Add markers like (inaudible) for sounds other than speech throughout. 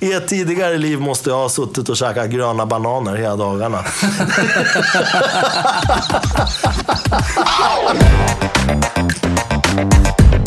I ett tidigare liv måste jag ha suttit och käkat gröna bananer hela dagarna. (laughs) (laughs)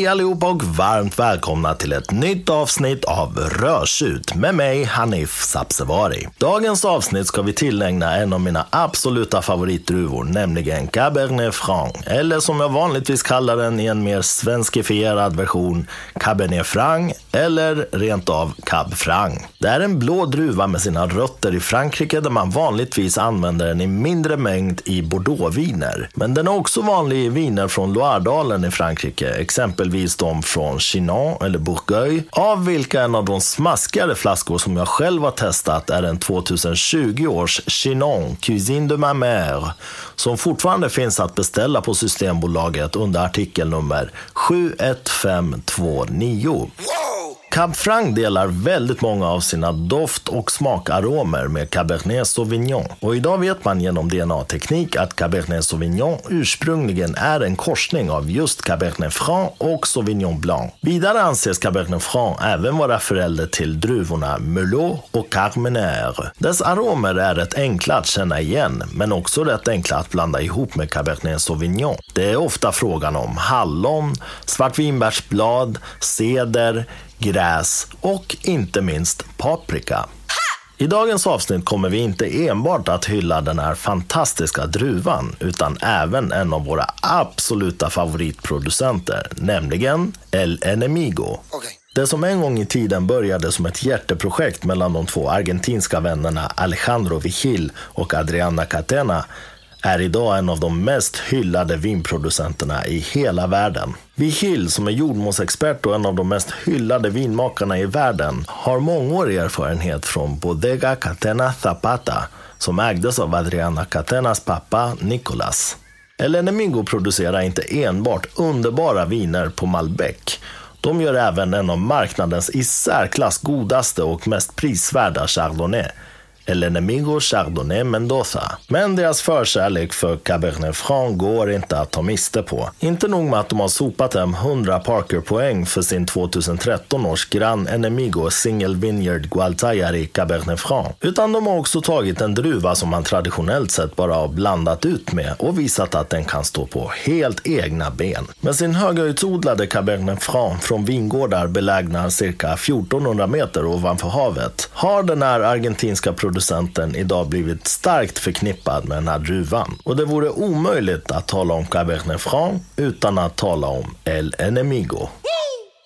Hej allihopa och varmt välkomna till ett nytt avsnitt av Rörsut med mig Hanif Sabsevari. Dagens avsnitt ska vi tillägna en av mina absoluta favoritdruvor, nämligen Cabernet Franc. Eller som jag vanligtvis kallar den i en mer svenskifierad version, Cabernet Franc eller rent av Cab Franc. Det är en blå druva med sina rötter i Frankrike där man vanligtvis använder den i mindre mängd i Bordeauxviner. Men den är också vanlig i viner från Loiredalen i Frankrike, exempelvis de från Chinon eller Bourgueil, av vilka en av de smaskigare flaskor som jag själv har testat är en 2020 års Chinon Cuisine de ma mère, som fortfarande finns att beställa på Systembolaget under artikelnummer 71529. Cab Franc delar väldigt många av sina doft och smakaromer med Cabernet Sauvignon. Och idag vet man genom DNA-teknik att Cabernet Sauvignon ursprungligen är en korsning av just Cabernet Franc och Sauvignon Blanc. Vidare anses Cabernet Franc även vara förälder till druvorna Merlot och Carmenère. Dess aromer är rätt enkla att känna igen, men också rätt enkla att blanda ihop med Cabernet Sauvignon. Det är ofta frågan om hallon, svartvinbärsblad, ceder, gräs och inte minst paprika. I dagens avsnitt kommer vi inte enbart att hylla den här fantastiska druvan, utan även en av våra absoluta favoritproducenter, nämligen El Enemigo. Okay. Det som en gång i tiden började som ett hjärteprojekt mellan de två argentinska vännerna Alejandro Vigil och Adriana Catena är idag en av de mest hyllade vinproducenterna i hela världen. Vigil, som är jordmånsexpert och en av de mest hyllade vinmakarna i världen, har mångårig erfarenhet från Bodega Catena Zapata, som ägdes av Adriana Catenas pappa Nicolas. El Enemigo producerar inte enbart underbara viner på Malbec. De gör även en av marknadens i särklass godaste och mest prisvärda Chardonnay, El Enemigo Chardonnay Mendoza. Men deras förkärlek för Cabernet Franc går inte att ta miste på. Inte nog med att de har sopat hem 100 Parker-poäng för sin 2013 års Gran Enemigo Single Vineyard Gualtayari Cabernet Franc, utan de har också tagit en druva som man traditionellt sett bara har blandat ut med och visat att den kan stå på helt egna ben. Med sin högutodlade Cabernet Franc från vingårdar belägna cirka 1400 meter ovanför havet har den här argentinska producenten idag blivit starkt förknippad med den här druvan. Och det vore omöjligt att tala om Cabernet Franc utan att tala om El Enemigo.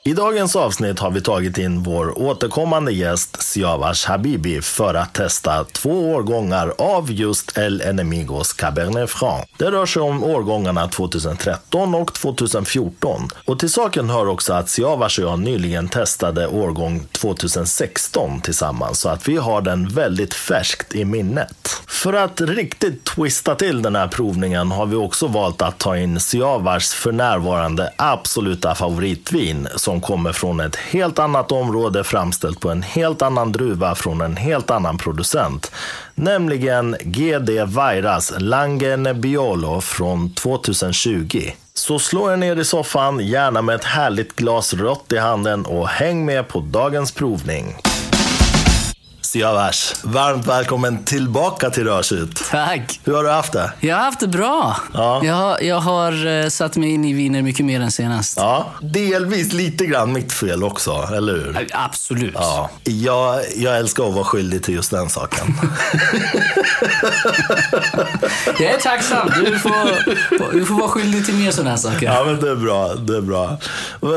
I dagens avsnitt har vi tagit in vår återkommande gäst Siavash Habibi för att testa två årgångar av just El Enemigos Cabernet Franc. Det rör sig om årgångarna 2013 och 2014. Och till saken hör också att Siavash och jag nyligen testade årgång 2016 tillsammans så att vi har den väldigt färskt i minnet. För att riktigt twista till den här provningen har vi också valt att ta in Siavashs för närvarande absoluta favoritvin som som kommer från ett helt annat område framställt på en helt annan druva från en helt annan producent. Nämligen GD Vairas Langen Biolo från 2020. Så slå er ner i soffan, gärna med ett härligt glas rött i handen och häng med på dagens provning. Siavash, varmt välkommen tillbaka till Rörsut. Tack. Hur har du haft det? Jag har haft det bra. Ja. Jag, har, jag har eh, satt mig in i viner mycket mer än senast. Ja, delvis lite grann mitt fel också, eller hur? Absolut. Ja, jag, jag älskar att vara skyldig till just den saken. (laughs) Jag är tacksam. Du får, du får vara skyldig till mer sådana här saker. Ja, men det är bra. Det är bra. V-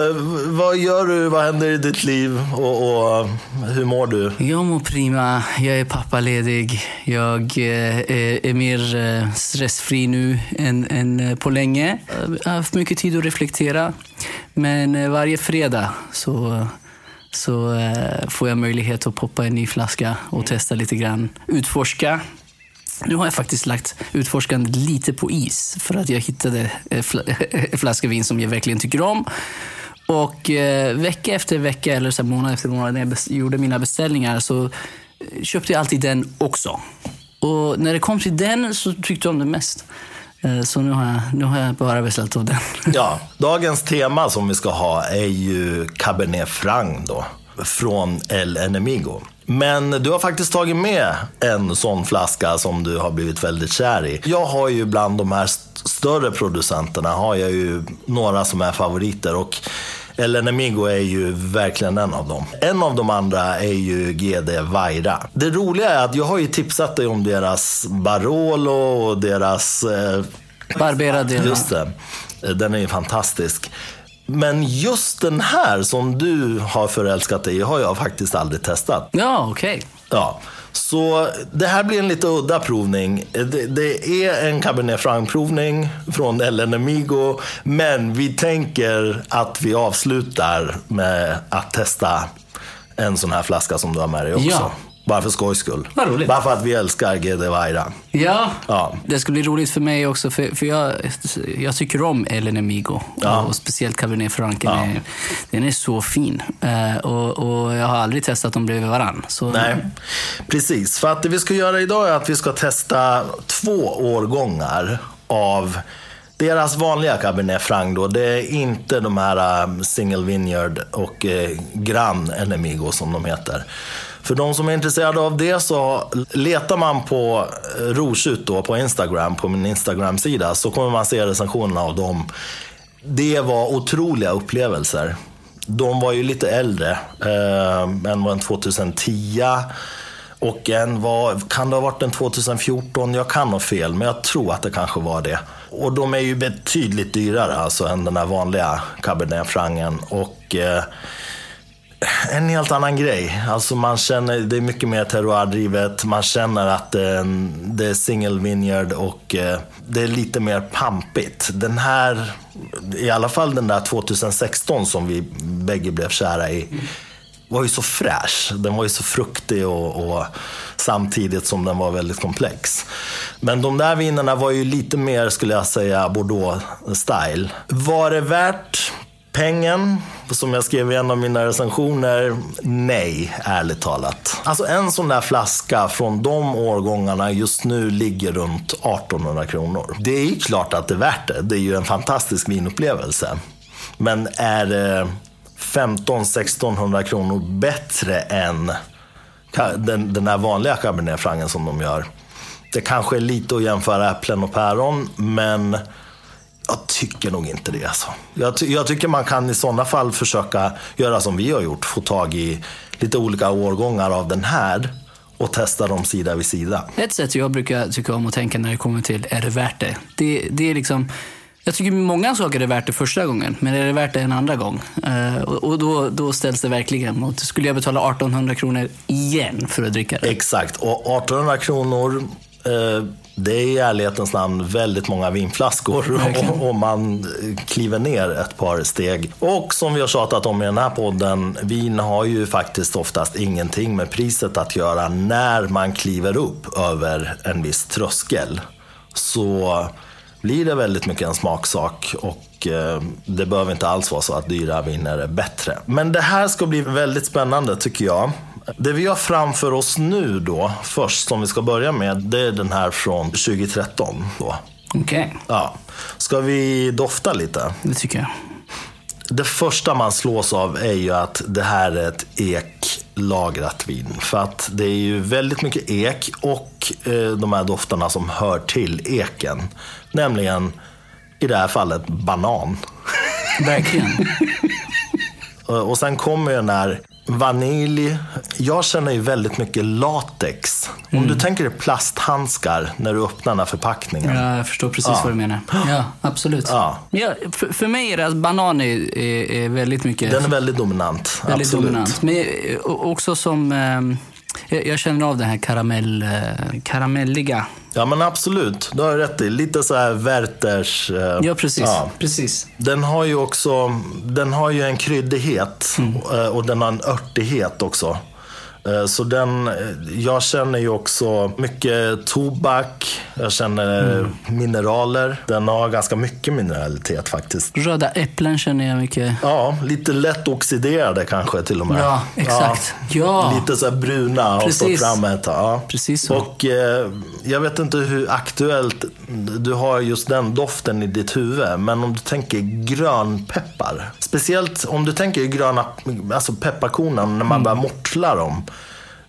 vad gör du? Vad händer i ditt liv? Och, och hur mår du? Jag mår prima. Jag är pappaledig. Jag eh, är, mer eh, stressfri nu än, än eh, på länge. Jag har haft mycket tid att reflektera. Men varje fredag så, så får jag möjlighet att poppa en ny flaska och testa lite grann. Utforska. Nu har jag faktiskt lagt utforskandet lite på is för att jag hittade en (laughs) flaska vin som jag verkligen tycker om. Och eh, vecka efter vecka, eller så här månad efter månad, när jag gjorde mina beställningar så eh, köpte jag alltid den också. Och och när det kom till den så tyckte jag om den mest. Eh, Så nu har jag, nu har jag bara beställt av den. (laughs) Ja, dagens tema som vi ska ha är ju Cabernet Franc då, från El Enemigo. Men du har faktiskt tagit med en sån flaska som du har blivit väldigt kär i. Jag har ju bland de här st- större producenterna har jag ju några som är favoriter och El Enemigo är ju verkligen en av dem. En av de andra är ju GD Vaira. Det roliga är att jag har ju tipsat dig om deras Barolo och deras eh, Barberad. Just det. Den är ju fantastisk. Men just den här som du har förälskat dig i har jag faktiskt aldrig testat. Ja, okej. Ja. Så det här blir en lite udda provning. Det, det är en Cabernet Franc-provning från El Enemigo. Men vi tänker att vi avslutar med att testa en sån här flaska som du har med dig också. Ja. Bara för skojs skull. Vad roligt. Bara för att vi älskar GD Vaira. Ja. Ja. det ska bli roligt för mig också, för, för jag, jag tycker om El Enemigo. Ja. Och speciellt Cabernet Franc. Ja. Är, den är så fin. Eh, och, och jag har aldrig testat dem bredvid varann. Så, Nej, precis. För att det vi ska göra idag är att vi ska testa två årgångar av deras vanliga Cabernet Franc. Då. Det är inte de här um, Single Vineyard och eh, Gran Enemigo som de heter. För de som är intresserade av det så letar man på eh, då på Instagram, på min Instagram-sida, så kommer man se recensionerna av dem. Det var otroliga upplevelser. De var ju lite äldre. Eh, en var en 2010 och en var, kan det ha varit en 2014? Jag kan ha fel, men jag tror att det kanske var det. Och de är ju betydligt dyrare alltså än den här vanliga Cabernet Francen. Och eh, en helt annan grej. Alltså man känner, det är mycket mer terroirdrivet. Man känner att eh, det är, single vineyard och eh, det är lite mer pampigt. Den här, i alla fall den där 2016 som vi bägge blev kära i, var ju så fräsch. Den var ju så fruktig och, och samtidigt som den var väldigt komplex. Men de där vinerna var ju lite mer, skulle jag säga, Bordeaux-style. Var det värt pengen? Som jag skrev i en av mina recensioner, nej, ärligt talat. Alltså en sån där flaska från de årgångarna just nu ligger runt 1800 kronor. Det är ju klart att det är värt det. Det är ju en fantastisk vinupplevelse. Men är eh, det 1500-1600 kronor bättre än den, den här vanliga Cabernet Frangen som de gör? Det kanske är lite att jämföra äpplen och päron, men jag tycker nog inte det. Alltså. Jag, ty- jag tycker man kan i sådana fall försöka göra som vi har gjort. Få tag i lite olika årgångar av den här och testa dem sida vid sida. Ett sätt jag brukar tycka om att tänka när det kommer till är det värt det? Det, det är liksom... Jag tycker många saker är värt det första gången, men är det värt det en andra gång? Eh, och då, då ställs det verkligen mot, skulle jag betala 1800 kronor igen för att dricka det? Exakt, och 1800 kronor eh, det är i ärlighetens namn väldigt många vinflaskor (laughs) och man kliver ner ett par steg. Och som vi har tjatat om i den här podden, vin har ju faktiskt oftast ingenting med priset att göra när man kliver upp över en viss tröskel. Så blir det väldigt mycket en smaksak och eh, det behöver inte alls vara så att dyra viner är bättre. Men det här ska bli väldigt spännande tycker jag. Det vi har framför oss nu då, först som vi ska börja med, det är den här från 2013. Då. Okej, Ja. Ska vi dofta lite? det tycker jag. Det första man slås av är ju att det här är ett eklagrat vin. För att det är ju väldigt mycket ek och eh, de här dofterna som hör till eken. Nämligen, i det här fallet, banan. Verkligen. Och (laughs) och sen kommer ju den här vanilj. Jag känner ju väldigt mycket latex. Om du tänker dig plasthandskar när du öppnar den här förpackningen. Ja, jag förstår precis vad du menar. Ja, absolut. Ja. Ja, för, för mig är det att banan är, är, är väldigt mycket... Den är väldigt dominant. väldigt absolut. dominant. Men eh, också som... jag, jag känner av den här karamell, eh, karamelliga. Ja men absolut, du har rätt i. Lite så här Werthers... eh, Ja, precis. ja. precis. Den har ju också den har ju en kryddighet Mm. eh, och den har en örtighet också. Eh, Så den, eh, jag känner ju också mycket tobak, jag känner Mm. mineraler. Den har ganska mycket mineralitet faktiskt. Röda äpplen känner jag mycket. Ja, lite lätt oxiderade kanske till och med. Ja, exakt. Ja. Lite så bruna och stått fram ett. Ja. Precis så. Och eh, jag vet inte hur aktuellt du har just den doften i ditt huvud. Men om du tänker grönpeppar. Speciellt om du tänker gröna, alltså pepparkornen när man Mm. börjar mortla dem.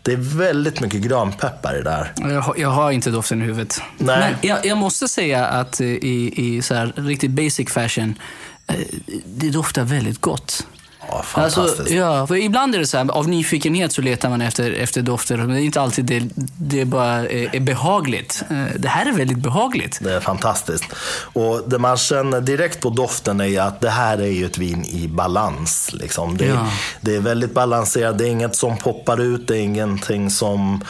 Det är väldigt mycket grönpeppar i det här. Jag, har- jag har inte doften i huvudet. Nej. Men jag, jag måste säga att eh, i, i så här riktigt basic fashion, eh, det doftar väldigt gott. Ja, fantastiskt. Alltså, ja, för ibland är det så här, av nyfikenhet så letar man efter, efter dofter. Men det är inte alltid det, det bara är, är behagligt. Eh, Det här är väldigt behagligt. Det är fantastiskt. Och det man känner direkt på doften är att det här är ju ett vin i balans. Liksom. Det, är, Ja. det är väldigt balanserat. Det är inget som poppar ut. Det är ingenting som,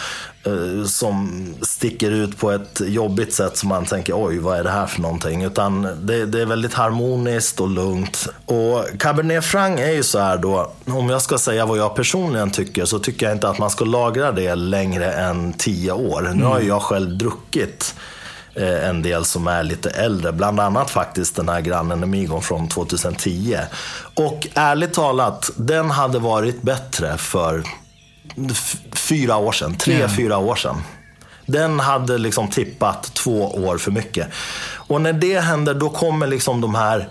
som sticker ut på ett jobbigt sätt som man tänker oj, vad är det här för någonting? Utan det, det är väldigt harmoniskt och lugnt. Och Cabernet Franc är ju så här då, om jag ska säga vad jag personligen tycker så tycker jag inte att man ska lagra det längre än tio år. Nu har ju jag själv druckit eh, en del som är lite äldre. Bland annat faktiskt den här grannen Emigon från 2010. Och ärligt talat, den hade varit bättre för fyra år sedan. Tre, Ja. fyra år sedan. Den hade liksom tippat två år för mycket. Och när det händer, då kommer liksom de här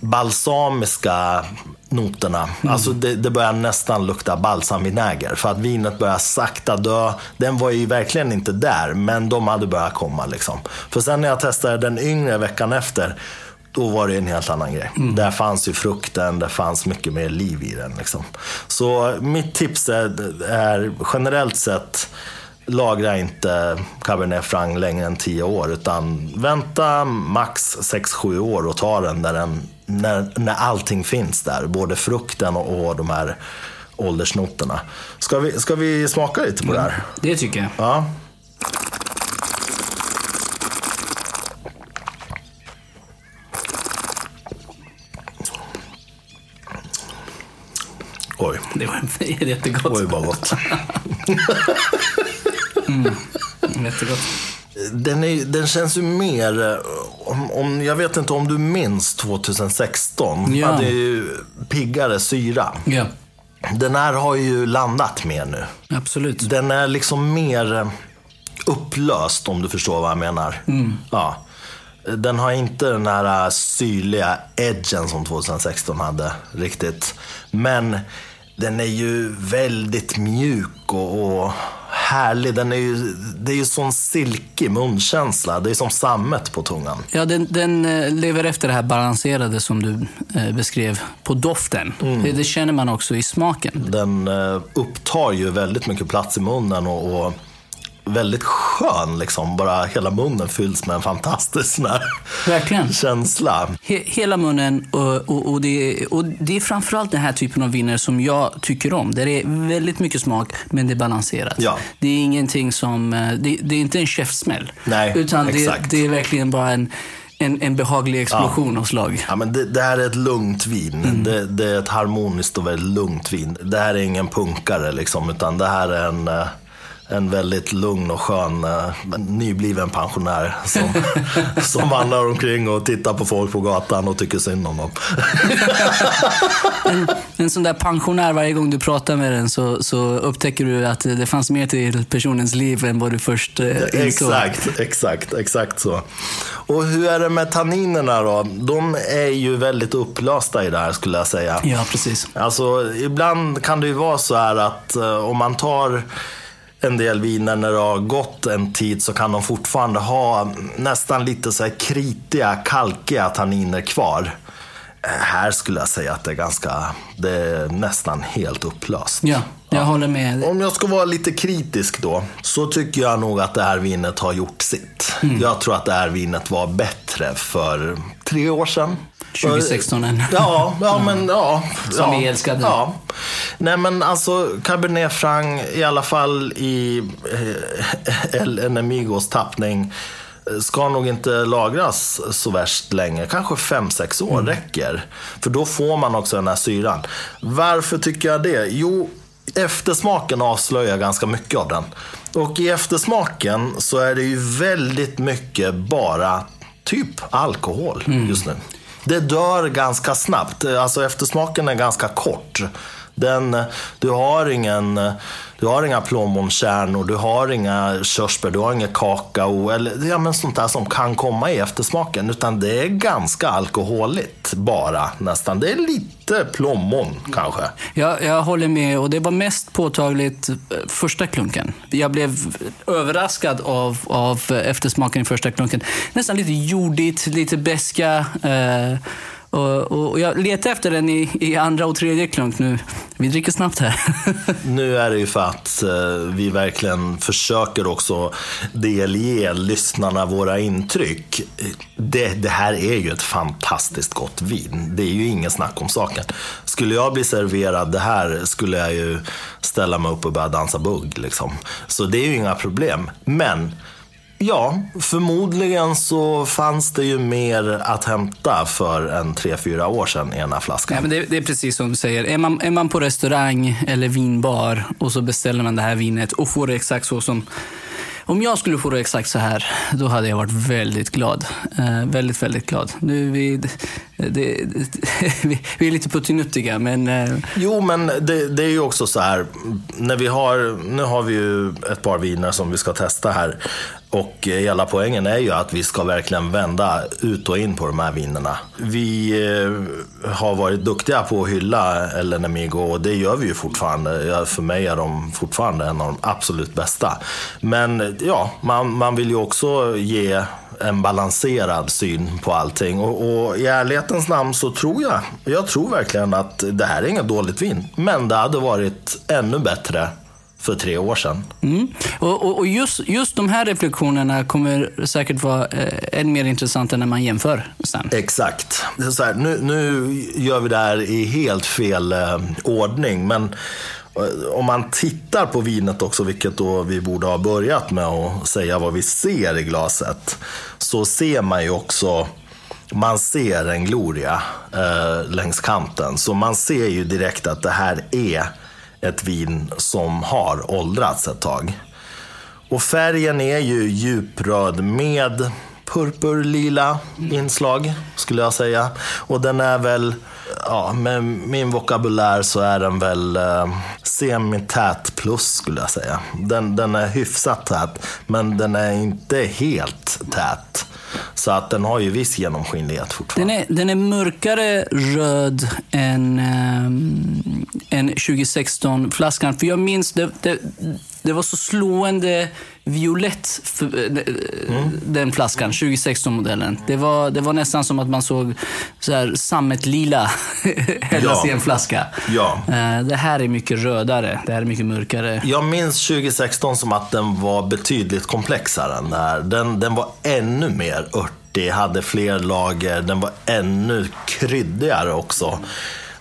balsamiska noterna. Alltså det, det börjar nästan lukta balsamvinäger. För att vinet börjar sakta dö. Den var ju verkligen inte där, men de hade börjat komma. Liksom. För sen när jag testade den yngre veckan efter, då var det en helt annan grej. Där fanns ju frukten, det fanns mycket mer liv i den. Liksom. Så mitt tips är, är generellt sett, lagra inte Cabernet Franc längre än 10 år. Utan vänta max 6-7 år och ta den, där den när, när allting finns där. Både frukten och, och de här åldersnoterna. Ska vi, ska vi smaka lite på det här? Det tycker jag. Ja. Det var jättegott. oj vad gott. (laughs) Jättegott. Den, är, den känns ju mer, eh, om, om, jag vet inte om du minns 2016, Ja. hade ju piggare syra. Ja, Den här har ju landat mer nu. absolut. Den är liksom mer eh, upplöst om du förstår vad jag menar. Ja. Den har inte den här eh, syrliga edgen som 2016 hade riktigt. Men den är ju väldigt mjuk och, och härlig. Den är ju, det är ju sån silkig munkänsla. Det är som sammet på tungan. Ja, den, den eh, lever efter det här balanserade som du eh, beskrev på doften. Det, det känner man också i smaken. Den eh, upptar ju väldigt mycket plats i munnen och, och väldigt skön. Liksom. Bara hela munnen fylls med en fantastisk sån Verkligen. (laughs) känsla. He, hela munnen och, och, och, det, och det är framförallt den här typen av viner som jag tycker om. Där det är väldigt mycket smak, men det är balanserat. Ja. Det är ingenting som... eh, Det, det är inte en käftsmäll. Nej, utan det, det är verkligen bara en, en, en behaglig explosion av slag. Ja, men det, det här är ett lugnt vin. Det, det är ett harmoniskt och väldigt lugnt vin. Det här är ingen punkare, liksom, utan det här är en, eh, en väldigt lugn och skön eh, nybliven pensionär som, (laughs) som vandrar omkring och tittar på folk på gatan och tycker synd om dem. (laughs) En, en sån där pensionär, varje gång du pratar med den så, så upptäcker du att det fanns mer till personens liv än vad du först eh, insåg. Exakt, exakt, exakt så. Och hur är det med tanninerna då? De är ju väldigt upplösta i det här skulle jag säga. Ja, precis. Alltså, ibland kan det ju vara så här att eh, om man tar en del viner när det har gått en tid så kan de fortfarande ha nästan lite så här kritiga, kalkiga tanniner kvar. Eh, Här skulle jag säga att det är ganska, det är nästan helt upplöst. Ja, jag håller med. Om jag ska vara lite kritisk då, så tycker jag nog att det här vinet har gjort sitt. Mm. Jag tror att det här vinet var bättre för tre år sedan. 2016 än. Ja, ja men ja. Som ja, vi älskade. Ja. Nej men alltså Cabernet Franc, i alla fall i eh, El Enemigos tappning, eh, ska nog inte lagras så värst länge. Kanske 5-6 år räcker. För då får man också den här syran. Varför tycker jag det? Jo, eftersmaken avslöjar ganska mycket av den. Och i eftersmaken så är det ju väldigt mycket bara typ alkohol just nu. Det dör ganska snabbt. Alltså eftersmaken är ganska kort. Den, du har ingen... Du har inga plommonkärnor, du har inga körsbär, du har inget kakao eller ja, men sånt där som kan komma i eftersmaken. Utan det är ganska alkoholigt bara nästan. Det är lite plommon kanske. Jag, jag håller med och det var mest påtagligt eh, första klunken. Jag blev överraskad av, av eh, eftersmaken i första klunken. Nästan lite jordigt, lite beska. Eh, och, och jag letar efter den i, i andra och tredje klunk nu. Vi dricker snabbt här. (laughs) Nu är det ju för att eh, vi verkligen försöker också delge lyssnarna våra intryck. Det, det här är ju ett fantastiskt gott vin. Det är ju ingen snack om saken. Skulle jag bli serverad det här skulle jag ju ställa mig upp och börja dansa bugg. Liksom. Så det är ju inga problem. Men Ja, förmodligen så fanns det ju mer att hämta för en tre fyra år sedan i den här flaskan. Nej, men det, det, är precis som du säger. Är man, är man på restaurang eller vinbar och så beställer man det här vinet och får det exakt så som om jag skulle få det exakt så här, då hade jag varit väldigt glad. Eh, väldigt, väldigt glad. Nu vid, det, (laughs) det, vi är lite puttinuttiga, men... Eh, jo, men det, det, är ju också så här, när vi har, nu har vi ju ett par viner som vi ska testa här. Och eh, hela poängen är ju att vi ska verkligen vända ut och in på de här vinerna. Vi eh, har varit duktiga på att hylla El Enemigo och det gör vi ju fortfarande. För mig är de fortfarande en av de absolut bästa. Men ja, man, man vill ju också ge en balanserad syn på allting. Och, och, i ärlighetens namn så tror jag, jag tror verkligen att det här är inget dåligt vin. Men det hade varit ännu bättre för tre år sedan. Mm. Och, och, och, just, just de här reflektionerna kommer säkert vara eh, än mer intressanta när man jämför sen. Exakt. Så här, nu, nu gör vi det här i helt fel eh, ordning, men eh, om man tittar på vinet också, vilket då vi borde ha börjat med att säga vad vi ser i glaset, så ser man ju också man ser en Gloria eh, längs kanten. Så man ser ju direkt att det här är ett vin som har åldrats ett tag. Och färgen är ju djupröd med purpurlila inslag, skulle jag säga. Och den är väl, ja, med min vokabulär så är den väl eh, semität plus, skulle jag säga. Den, den är hyfsat tät, men den är inte helt tät. Så att den har ju viss genomskinlighet fortfarande. Den är, den är mörkare röd än, eh, än 2016-flaskan. För jag minns, det, det, det var så slående violett, för, mm. den flaskan, 2016-modellen. Det var, det var nästan som att man såg så här sammetlila (laughs) hällas ja. i en flaska. Ja. Det här är mycket rödare, det här är mycket mörkare. Jag minns 2016 som att den var betydligt komplexare än det här. Den, den var ännu mer örtig, hade fler lager, den var ännu kryddigare också.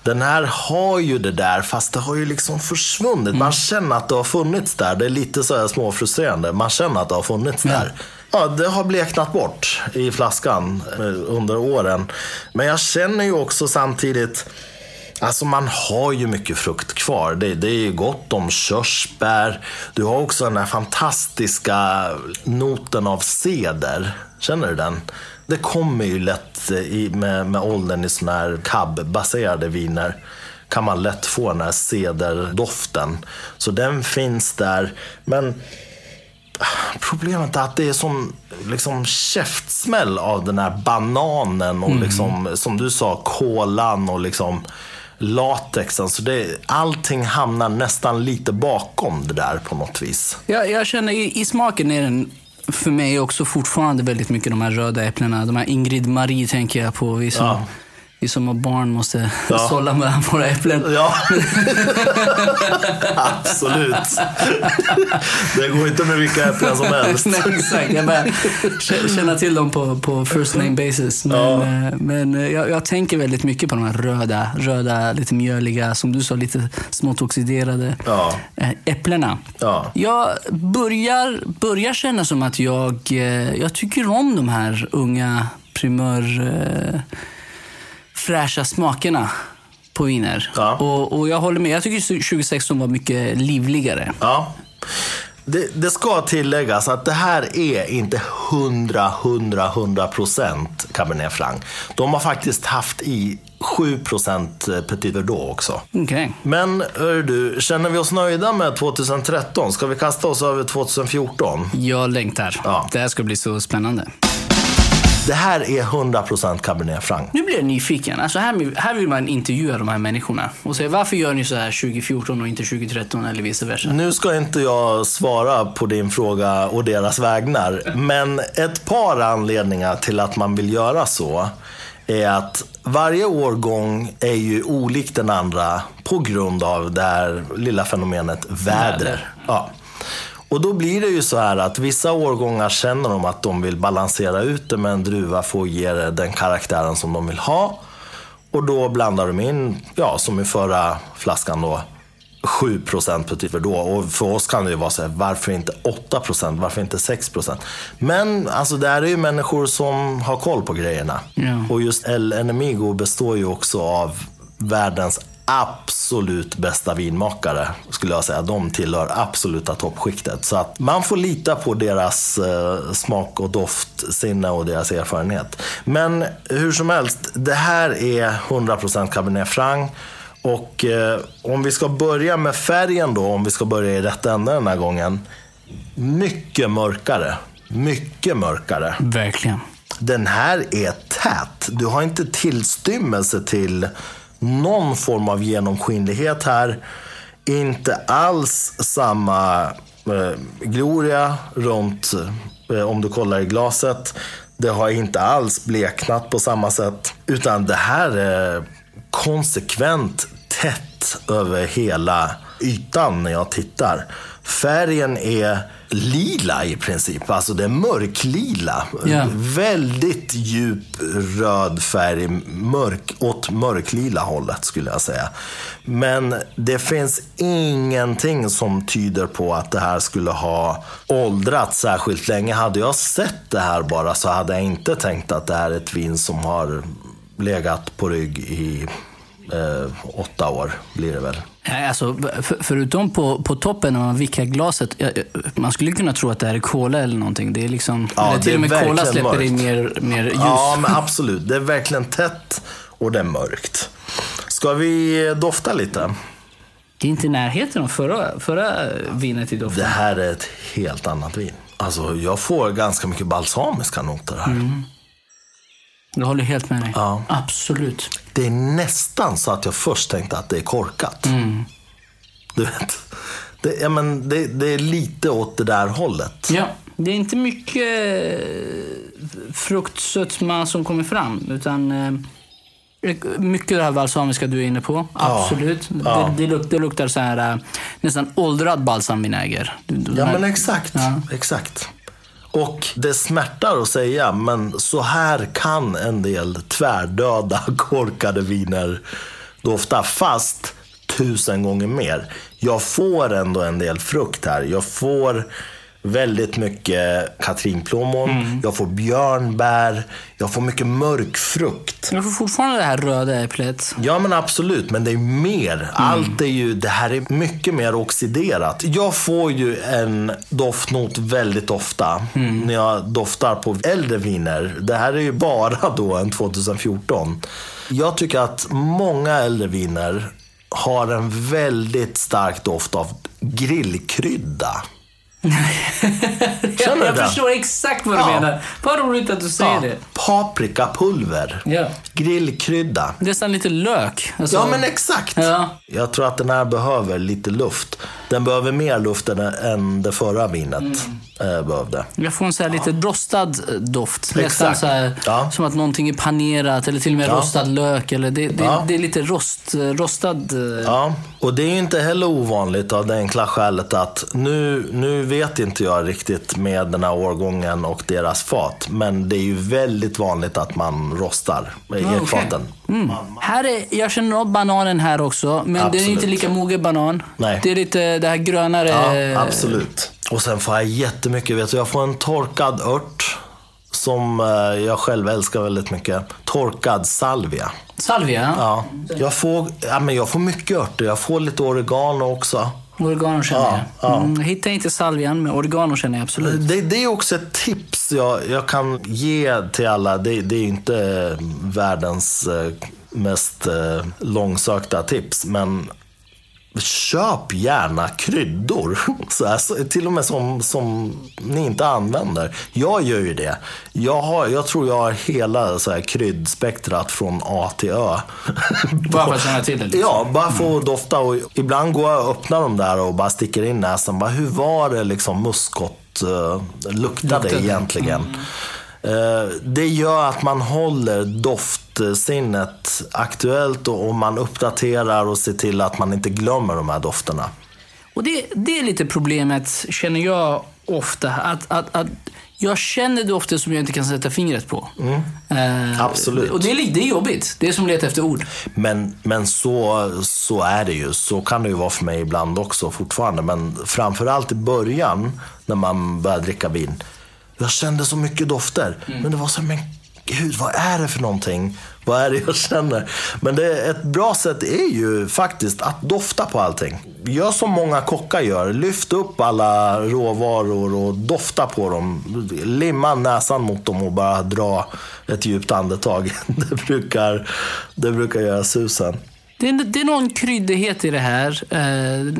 Den här har ju det där, fast det har ju liksom försvunnit. Mm. Man känner att det har funnits där. Det är lite så här småfrustrerande. Man känner att det har funnits mm. där. Ja, det har bleknat bort i flaskan eh, under åren. Men jag känner ju också samtidigt Alltså man har ju mycket frukt kvar. Det, det är ju gott om körsbär. Du har också den här fantastiska noten av ceder. Känner du den? Det kommer ju lätt i, med, med åldern i sådana här cab-baserade viner kan man lätt få den här cederdoften. Så den finns där. Men problemet är att det är som liksom käftsmäll av den här bananen och mm. liksom, som du sa, kolan och liksom latexen. Så det, allting hamnar nästan lite bakom det där på något vis. Ja, jag känner i, i smaken är den för mig också fortfarande väldigt mycket de här röda äpplena. De här Ingrid Marie tänker jag på. Vi som, ja. vi som har barn måste ja. sålla mellan våra äpplen. Ja, (laughs) absolut. Det går inte med vilka äpplen som helst. Nej, exakt. Jag bara känna till dem på, på first name basis. Men, ja. Eh, men eh, jag, jag, tänker väldigt mycket på de här röda, röda, lite mjöliga, som du sa, lite smått oxiderade ja. Eh, äpplena. Ja. Jag börjar, börjar känna som att jag, jag tycker om de här unga primör fräscha smakerna på viner. Ja. Och, och jag håller med. Jag tycker 2016 var mycket livligare. Ja. Det, det ska tilläggas att det här är inte 100, 100, 100 procent Cabernet Franc. De har faktiskt haft i 7 procent Petit Verdot också. Okej. Men hör du, känner vi oss nöjda med 2013? Ska vi kasta oss över 2014? Jag längtar. Ja. Det här ska bli så spännande. Det här är 100 procent Cabernet Franc. Nu blir jag nyfiken. Alltså här, här vill man intervjua de här människorna och säga varför gör ni så här 2014 och inte 2013 eller vice versa. Nu ska inte jag svara på din fråga och deras vägnar, men ett par anledningar till att man vill göra så är att varje årgång är ju olik den andra på grund av det här lilla fenomenet väder. Väder. Ja. Och då blir det ju så här att vissa årgångar känner de att de vill balansera ut det med en druva för att ge det den karaktären som de vill ha. Och då blandar de in, ja som i förra flaskan då, 7% Petit Verdot. Och för oss kan det ju vara så här, varför inte 8% Varför inte 6% Men alltså det här är ju människor som har koll på grejerna. Ja. Och just El Enemigo består ju också av världens absolut bästa vinmakare, skulle jag säga. De tillhör absoluta toppskiktet. Så att man får lita på deras eh, smak och doftsinne och deras erfarenhet. Men hur som helst, det här är 100% Cabernet Franc. Och eh, om vi ska börja med färgen då, om vi ska börja i rätt ände den här gången. Mycket mörkare. Mycket mörkare. Verkligen. Den här är tät. Du har inte tillstymmelse till någon form av genomskinlighet här. Inte alls samma eh, gloria runt, eh, om du kollar i glaset. Det har inte alls bleknat på samma sätt. Utan det här är konsekvent tätt över hela ytan när jag tittar. Färgen är lila i princip. Alltså det är mörklila. Ja. Väldigt djup röd färg. Mörk, åt mörklila hållet skulle jag säga. Men det finns ingenting som tyder på att det här skulle ha åldrats särskilt länge. Hade jag sett det här bara så hade jag inte tänkt att det här är ett vin som har legat på rygg i eh, åtta år, blir det väl. Nej, Alltså, för, förutom på, på toppen när man vickar glaset. ja, ja, Man skulle kunna tro att det här är cola eller någonting. Det är liksom, Ja, eller det till är och med verkligen släpper in mörkt. mer, mer ljus. Ja, men (laughs) absolut. Det är verkligen tätt och det är mörkt. Ska vi dofta lite? Det är inte i närheten av förra, förra vinet i doften. Det här är ett helt annat vin. Alltså, jag får ganska mycket balsamiska noter här. Jag håller helt med dig. Ja. Absolut. Det är nästan så att jag först tänkte att det är korkat. Du vet. Det, ja, men det, det är lite åt det där hållet. Ja, det är inte mycket eh, fruktsötma som kommer fram. Utan eh, mycket det här balsamiska du är inne på. Absolut. Ja. Det, det, luk, det luktar så här, eh, nästan åldrad balsamvinäger. Ja, men exakt. Ja. exakt. Och det smärtar att säga, men så här kan en del tvärdöda (laughs) korkade viner dofta. Fast tusen gånger mer. Jag får ändå en del frukt här. Jag får väldigt mycket katrinplommon. Mm. Jag får björnbär. Jag får mycket mörk frukt. Jag får fortfarande det här röda äpplet. Ja men absolut, men det är mer. Allt är ju, det här är mycket mer oxiderat. Jag får ju en doftnot väldigt ofta när jag doftar på äldre viner. Det här är ju bara då en 2014. Jag tycker att många äldre viner har en väldigt stark doft av grillkrydda. Jag det? förstår exakt vad du menar. Vad roligt att du säger Ja, det. Paprikapulver. Ja. Grillkrydda. Nästan lite lök. Alltså, Ja, men exakt. Ja. Jag tror att den här behöver lite luft. Den behöver mer luft än, det förra vinet eh, behövde. Jag får en så här lite rostad eh, doft. Nästan så här, Ja. som att någonting är panerat eller till och med Ja. rostad lök. Eller det, det, Ja. det är lite rost, rostad... eh, Ja, och det är ju inte heller ovanligt av det enkla skälet att nu, nu vet inte jag riktigt med den här årgången och deras fat. Men det är ju väldigt vanligt att man rostar i okej. ekfaten. Mm. Här är, jag känner av bananen här också, men det är Absolut. inte lika mogen banan. Nej. Det är lite det här grönare... Ja, absolut. Och sen får jag jättemycket, vet du, jag får en torkad ört som eh, jag själv älskar väldigt mycket. Torkad salvia. Salvia? Ja. Jag, får, ja, men jag får mycket örter. Jag får lite oregano också. Oregano känner Ja, jag. ja. Mm, hittar inte salvian, men oregano känner jag absolut. Det, det är också ett tips jag, jag kan ge till alla. Det, det är inte världens eh, mest eh, långsökta tips, men köp gärna kryddor. (laughs) Så här, så, till och med som, som ni inte använder. Jag gör ju det. Jag, har, jag tror jag har hela så här, kryddspektrat från A till Ö. (laughs) Bara för att känna till det. Liksom. Ja, bara få att dofta. Och ibland går jag och öppnar dem där och bara sticker in näsan. Bara, hur var det liksom muskot uh, luktade Luktade. egentligen? Eh, det gör att man håller doftsinnet aktuellt och, och man uppdaterar och ser till att man inte glömmer de här dofterna. Och det, det är lite problemet, känner jag ofta. Att, att, att jag känner dofter som jag inte kan sätta fingret på. Eh, Absolut. Och det är, det är jobbigt. Det är som att leta efter ord. Men, men så, så är det ju. Så kan det ju vara för mig ibland också fortfarande. Men framförallt i början när man började dricka vin. Jag kände så mycket dofter. Men det var så, men gud, vad är det för någonting? Vad är det jag känner? Men det, ett bra sätt är ju faktiskt att dofta på allting. Gör som många kockar gör. Lyft upp alla råvaror och dofta på dem. Limma näsan mot dem och bara dra ett djupt andetag. (laughs) Det brukar, det brukar göra susen. Det är, det är någon kryddighet i det här. Eh,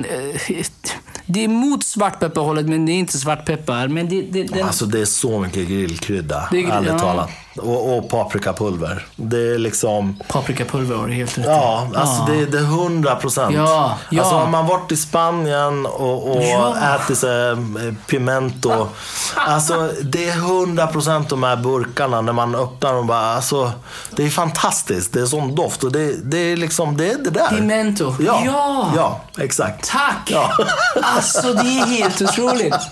det är mot svartpepparhållet, men det är inte svartpeppar. Men det, det, den, Alltså det är så mycket grillkrydda, Det är- ärligt ja. talat. Och, och paprikapulver. Det är liksom... Paprikapulver var det helt rätt. Ja, alltså Det, det är hundra procent. Ja, ja. Alltså har man varit i Spanien och, och Ja. ätit här, eh, pimento. Alltså det är hundra procent de här burkarna när man öppnar dem. Bara, alltså, det är fantastiskt. Det är sån doft. Och det, det är liksom, det är det där. Pimento. Ja, Ja. ja exakt. Tack! Ja. Alltså, det är helt otroligt. (laughs)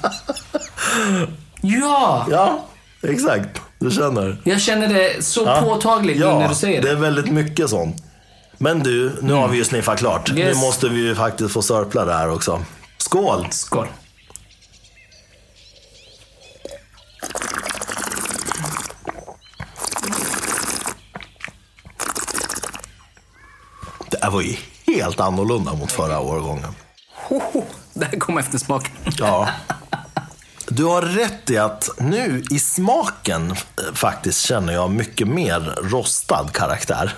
Ja! Ja, exakt. Du känner. Jag känner det så Ja. påtagligt nu ja, när du säger det. det är väldigt mycket sånt. Men du, nu har vi ju sniffat klart. Yes. Nu måste vi ju faktiskt få sörpla det här också. Skål! Skål. Det här var ju helt annorlunda mot förra årgången. Hoho, det här kom efter smaken. Ja. (laughs) Du har rätt i att nu i smaken eh, faktiskt känner jag mycket mer rostad karaktär.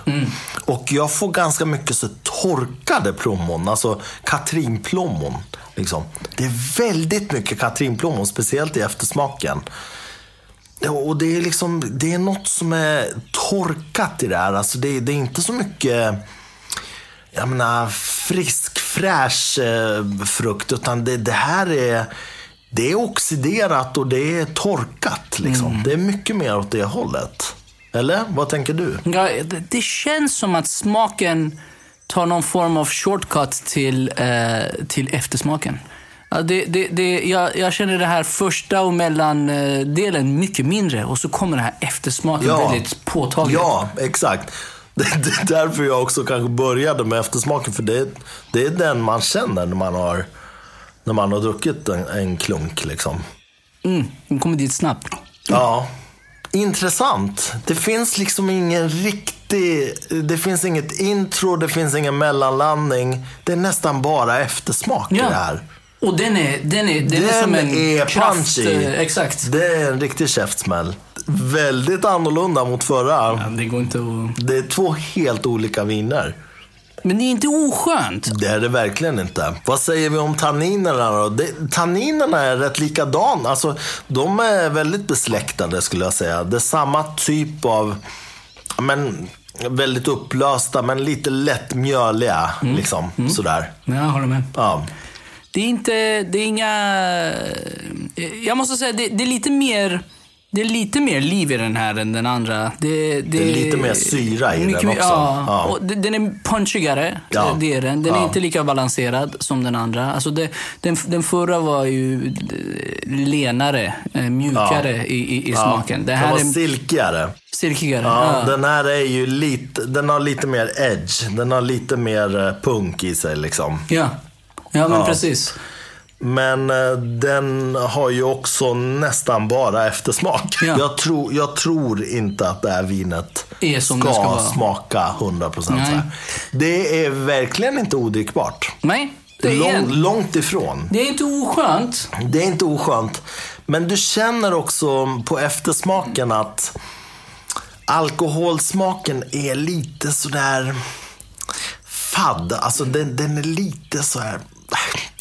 Och jag får ganska mycket så torkade plommon, alltså katrinplommon. Liksom. Det är väldigt mycket katrinplommon, speciellt i eftersmaken. Och det är liksom, det är något som är torkat i det här. Alltså det, det är inte så mycket jag menar, frisk, fräsch eh, frukt. Utan det, det här är, det är oxiderat och det är torkat. Liksom. Det är mycket mer åt det hållet. Eller? Vad tänker du? Ja, det, det känns som att smaken tar någon form av shortcut till, eh, till eftersmaken. Ja, det, det, det, jag, jag känner det här första och mellandelen mycket mindre och så kommer den här eftersmaken väldigt påtagligt. Ja, exakt. Det, det är därför jag också kanske började med eftersmaken. För det, det är den man känner när man har, när man har druckit en, en klunk. Liksom. Mm, den kommer dit snabbt. Ja. Intressant. Det finns liksom ingen riktig... Det finns inget intro, det finns ingen mellanlandning. Det är nästan bara eftersmak i det här. Och den är, den är, den är Den som en är kraft. punchy. eh, Exakt. Det är en riktig käftsmäll. Väldigt annorlunda mot förra. Ja, det går inte att... Det är två helt olika viner. Men det är inte oskönt. Det är det verkligen inte. Vad säger vi om tanninerna då? Det, tanninerna är rätt likadana. Alltså, de är väldigt besläktade skulle jag säga. Det är samma typ av, men, väldigt upplösta men lite lätt mjöliga. Liksom, Sådär. Ja, jag håller med. Ja. Det är inte, det är inga... Jag måste säga, det, det är lite mer... Det är lite mer liv i den här än den andra. Det, Det är lite mer syra i mycket den också. Ja, Ja. Och det- den är punchigare. Ja. Det är den. Den är Ja. inte lika balanserad som den andra. Alltså det, den, den förra var ju eh, lenare, eh, mjukare i, i, i smaken. Det Den här var är silkigare. silkigare. Ja, Ja. Den här är ju lite, den har lite mer edge. Den har lite mer eh, punk i sig liksom. Ja. ja, men Ja. precis. Men eh, den har ju också nästan bara eftersmak. Ja. Jag, tror, jag tror inte att det här vinet Är som ska, det ska vara. smaka 100%. så här. Det är verkligen inte odrickbart. Nej, det är, Lång, långt ifrån. det är inte oskönt. Det är inte oskönt. Men du känner också på eftersmaken att alkoholsmaken är lite sådär fadd. Alltså den, den är lite så här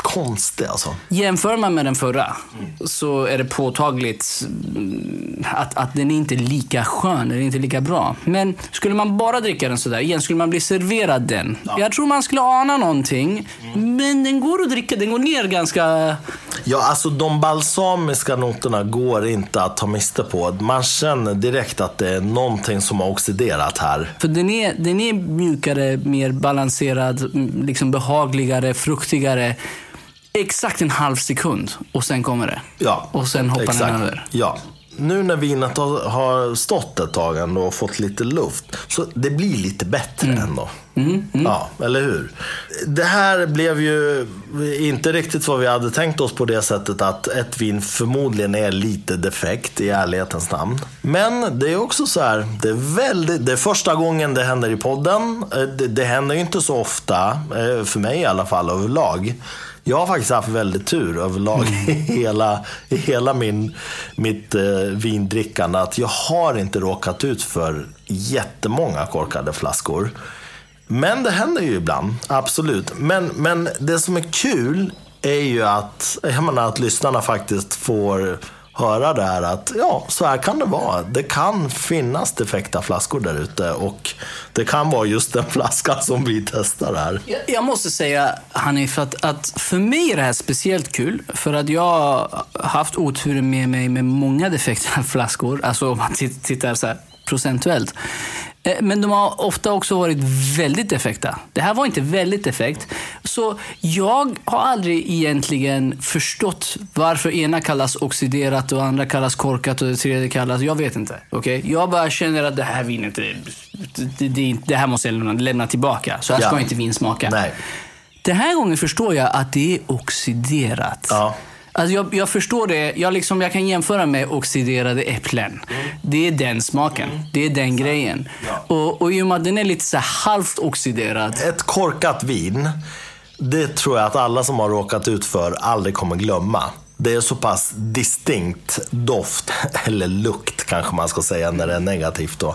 konstig alltså. Jämför man med den förra så är det påtagligt mm, att, att den är inte är lika skön, den är inte lika bra. Men skulle man bara dricka den sådär, igen, skulle man bli serverad den. Jag tror man skulle ana någonting, men den går att dricka, den går ner ganska... Ja, alltså de balsamiska noterna går inte att ta miste på. Man känner direkt att det är någonting som har oxiderat här. För den är, den är mjukare, mer balanserad, mm, liksom behagligare, fruktigare. Exakt en halv sekund och sen kommer det. Ja, Och sen hoppar exakt. den över. Ja. Nu när vinet har, har stått ett tag ändå och fått lite luft, så det blir lite bättre Mm. ändå. Ja, eller hur? Det här blev ju inte riktigt vad vi hade tänkt oss på det sättet att ett vin förmodligen är lite defekt i ärlighetens namn. Men det är också så här, det är, väldigt, det är första gången det händer i podden. Eh, Det, det händer ju inte så ofta, eh, för mig i alla fall överlag. Jag har faktiskt haft väldigt tur överlag i hela, i hela min, mitt eh, vindrickande. Att jag har inte råkat ut för jättemånga korkade flaskor. Men det händer ju ibland, absolut. Men, men det som är kul är ju att, jag menar, att lyssnarna faktiskt får höra där att ja, så här kan det vara. Det kan finnas defekta flaskor där ute och det kan vara just den flaskan som vi testar här. Jag, jag måste säga, Hanif, att, att för mig är det här speciellt kul. För att jag har haft oturen med mig med många defekta (laughs) flaskor. Alltså om man tittar så här procentuellt. Eh, Men de har ofta också varit väldigt defekta. Det här var inte väldigt defekt. Så jag har aldrig egentligen förstått varför ena kallas oxiderat och andra kallas korkat och det tredje kallas... Jag vet inte. Okay? Jag bara känner att det här vinet, är- det, det, det här måste jag lämna, lämna tillbaka. Så här Ja. ska inte vin smaka. Nej. Den här gången förstår jag att det är oxiderat. Ja. Alltså jag, jag förstår det. Jag, liksom, jag kan jämföra med oxiderade äpplen. Det är den smaken. Det är den grejen. Och, och i och med att den är lite så halvt oxiderad. Ett korkat vin, det tror jag att alla som har råkat ut för aldrig kommer glömma. Det är så pass distinkt doft, (laughs) eller lukt kanske man ska säga när det är negativt då.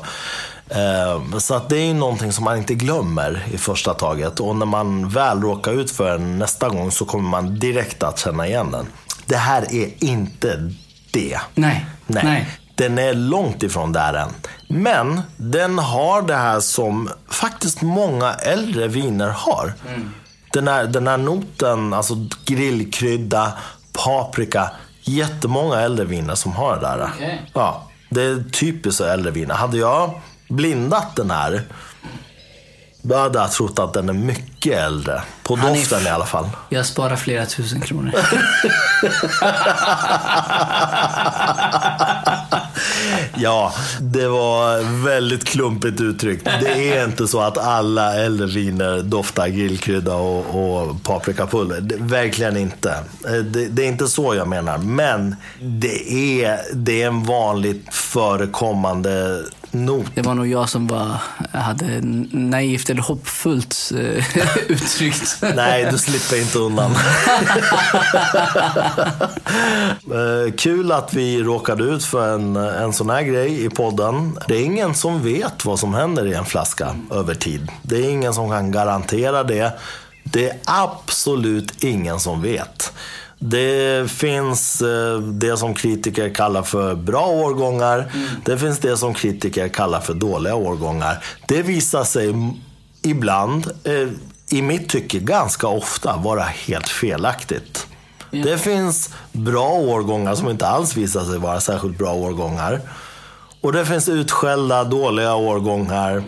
Eh, Så att det är ju någonting som man inte glömmer i första taget. Och när man väl råkar ut för den nästa gång så kommer man direkt att känna igen den. Det här är inte det. Nej. Nej. Nej. Den är långt ifrån där än. Men den har det här som faktiskt många äldre viner har. Den, här, den här noten, alltså grillkrydda, paprika. Jättemånga äldre viner som har det där. Okej. Ja, det är typiskt äldre viner. Hade jag blindat den här, då hade jag trott att den är mycket äldre. På doften i alla fall. Jag sparar flera tusen kronor. (laughs) Ja, det var väldigt klumpigt uttryckt. Det är inte så att alla äldre viner doftar grillkrydda och, och paprikapulver. Det, verkligen inte. Eh, Det, det är inte så jag menar. Men det är, det är en vanligt förekommande not. Det var nog jag som var, hade naivt eller hoppfullt eh, (laughs) uttryckt. Nej, du slipper inte undan. (laughs) Eh, Kul att vi råkade ut för en, en sån här grej i podden. Det är ingen som vet vad som händer i en flaska över tid. Det är ingen som kan garantera det. Det är absolut ingen som vet. Det finns eh, det som kritiker kallar för bra årgångar. Det finns det som kritiker kallar för dåliga årgångar. Det visar sig ibland, eh, i mitt tycke ganska ofta, vara helt felaktigt. Det finns bra årgångar som inte alls visar sig vara särskilt bra årgångar. Och det finns utskällda, dåliga årgångar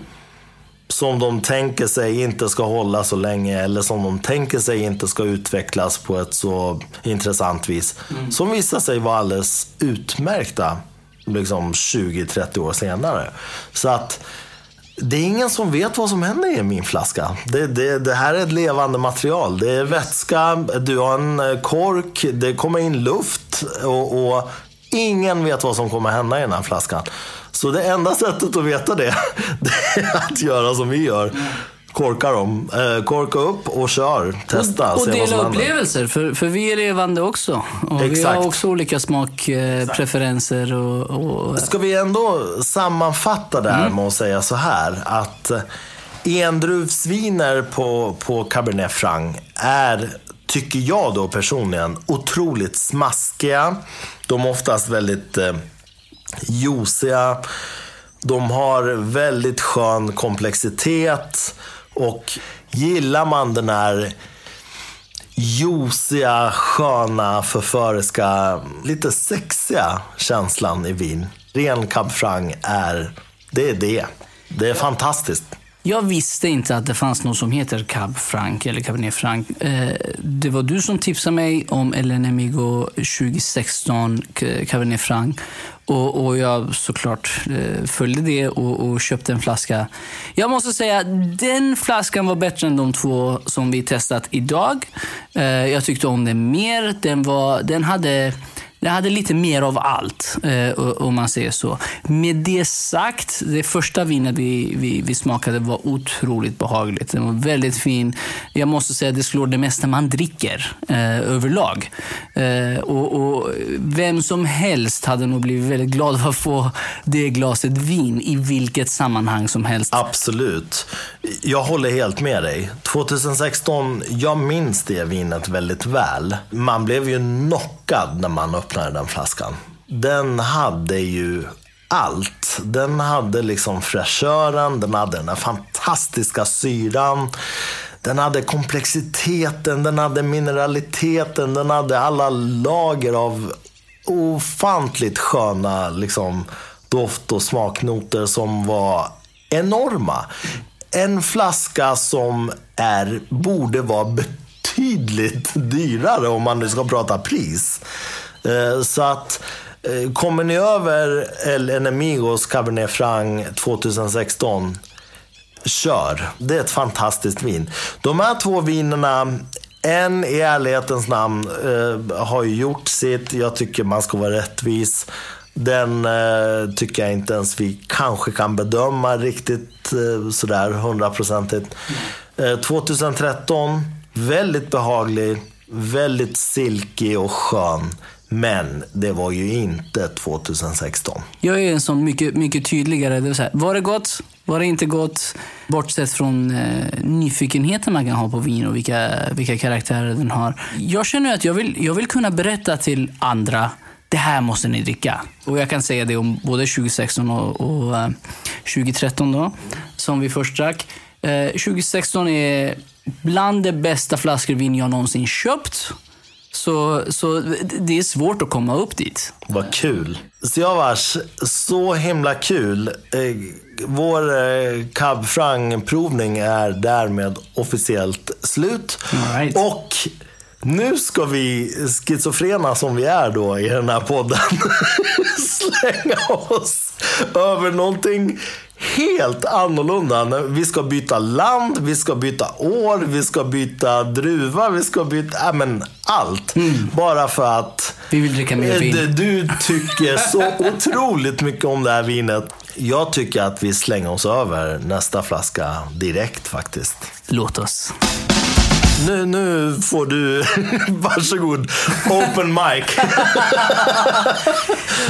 som de tänker sig inte ska hålla så länge eller som de tänker sig inte ska utvecklas på ett så intressant vis. Som visar sig vara alldeles utmärkta liksom 20-30 år senare. Så att det är ingen som vet vad som händer i min flaska. Det, det, det, här är ett levande material. Det är vätska, du har en eh, kork, det kommer in luft och, och ingen vet vad som kommer hända i den här flaskan. Så det enda sättet att veta det, (laughs) det är att göra som vi gör korka dem. Eh, korka upp och kör. Testa. Och, och dela upplevelser, för, för vi är levande också. Och Exakt. Vi har också olika smakpreferenser. Och, och... Ska vi ändå sammanfatta det här mm. med att säga så här. Att eh, endruvsviner på, på Cabernet Franc är, tycker jag då personligen, otroligt smaskiga. De är oftast väldigt eh, juiciga. De har väldigt skön komplexitet. Och gillar man den här juiciga, sköna, förföriska, lite sexiga känslan i vin. Ren Cab Franc är, det är det. Det är fantastiskt. Jag visste inte att det fanns något som heter Cab Franc eller Cabernet Franc. Eh, det var du som tipsade mig om El Enemigo 2016 Cabernet Franc. Och, och jag såklart eh, följde det och, och, köpte en flaska. Jag måste säga, den flaskan var bättre än de två som vi testat idag. Eh, jag tyckte om den mer. Den, var, den hade det hade lite mer av allt, eh, om man säger så. Med det sagt, det första vinet vi, vi, vi smakade var otroligt behagligt. Den var väldigt fin. Jag måste säga att det slår det mesta man dricker eh, överlag. Eh, och, och, Vem som helst hade nog blivit väldigt glad för att få det glaset vin i vilket sammanhang som helst. Absolut. Jag håller helt med dig. 2016, jag minns det vinet väldigt väl. Man blev ju knockad när man öppnade öppnade den flaskan. Den hade ju allt. Den hade liksom fräschören, den hade den här fantastiska syran. Den hade komplexiteten, den hade mineraliteten, den hade alla lager av ofantligt sköna liksom, doft och smaknoter som var enorma. En flaska som är, borde vara betydligt dyrare om man nu ska prata pris. Eh, så att eh, kommer ni över El Enemigos Cabernet Franc 2016 Kör. Det är ett fantastiskt vin. De här två vinerna, en i ärlighetens namn eh, har ju gjort sitt. Jag tycker man ska vara rättvis. Den eh, tycker jag inte ens vi kanske kan bedöma riktigt eh, sådär hundraprocentigt. Eh, 2013, väldigt behaglig, väldigt silkig och skön. Men det var ju inte 2016. Jag är en sån mycket, mycket tydligare. Det här, var det gott? Var det inte gott? Bortsett från eh, nyfikenheten man kan ha på vin och vilka, vilka karaktärer den har. Jag känner att jag vill, jag vill kunna berätta till andra det här måste ni dricka. Och jag kan säga det om både 2016 och, och eh, 2013 då, som vi först drack. Eh, 2016 är bland de bästa flaskor vin jag någonsin köpt. Så, så det är svårt att komma upp dit. Vad kul. Siavash, så himla kul. Eh, vår eh, Cab Franc-provning är därmed officiellt slut. Right. Och nu ska vi, schizofrena som vi är då i den här podden, (laughs) slänga oss över någonting helt annorlunda. Vi ska byta land, vi ska byta år, vi ska byta druva, vi ska byta, äh, men allt. Mm. Bara för att vi vill dricka mer vin. Du, du tycker (laughs) så otroligt mycket om det här vinet. Jag tycker att vi slänger oss över nästa flaska direkt faktiskt. Låt oss. Nu, nu får du, (laughs) varsågod, open mic.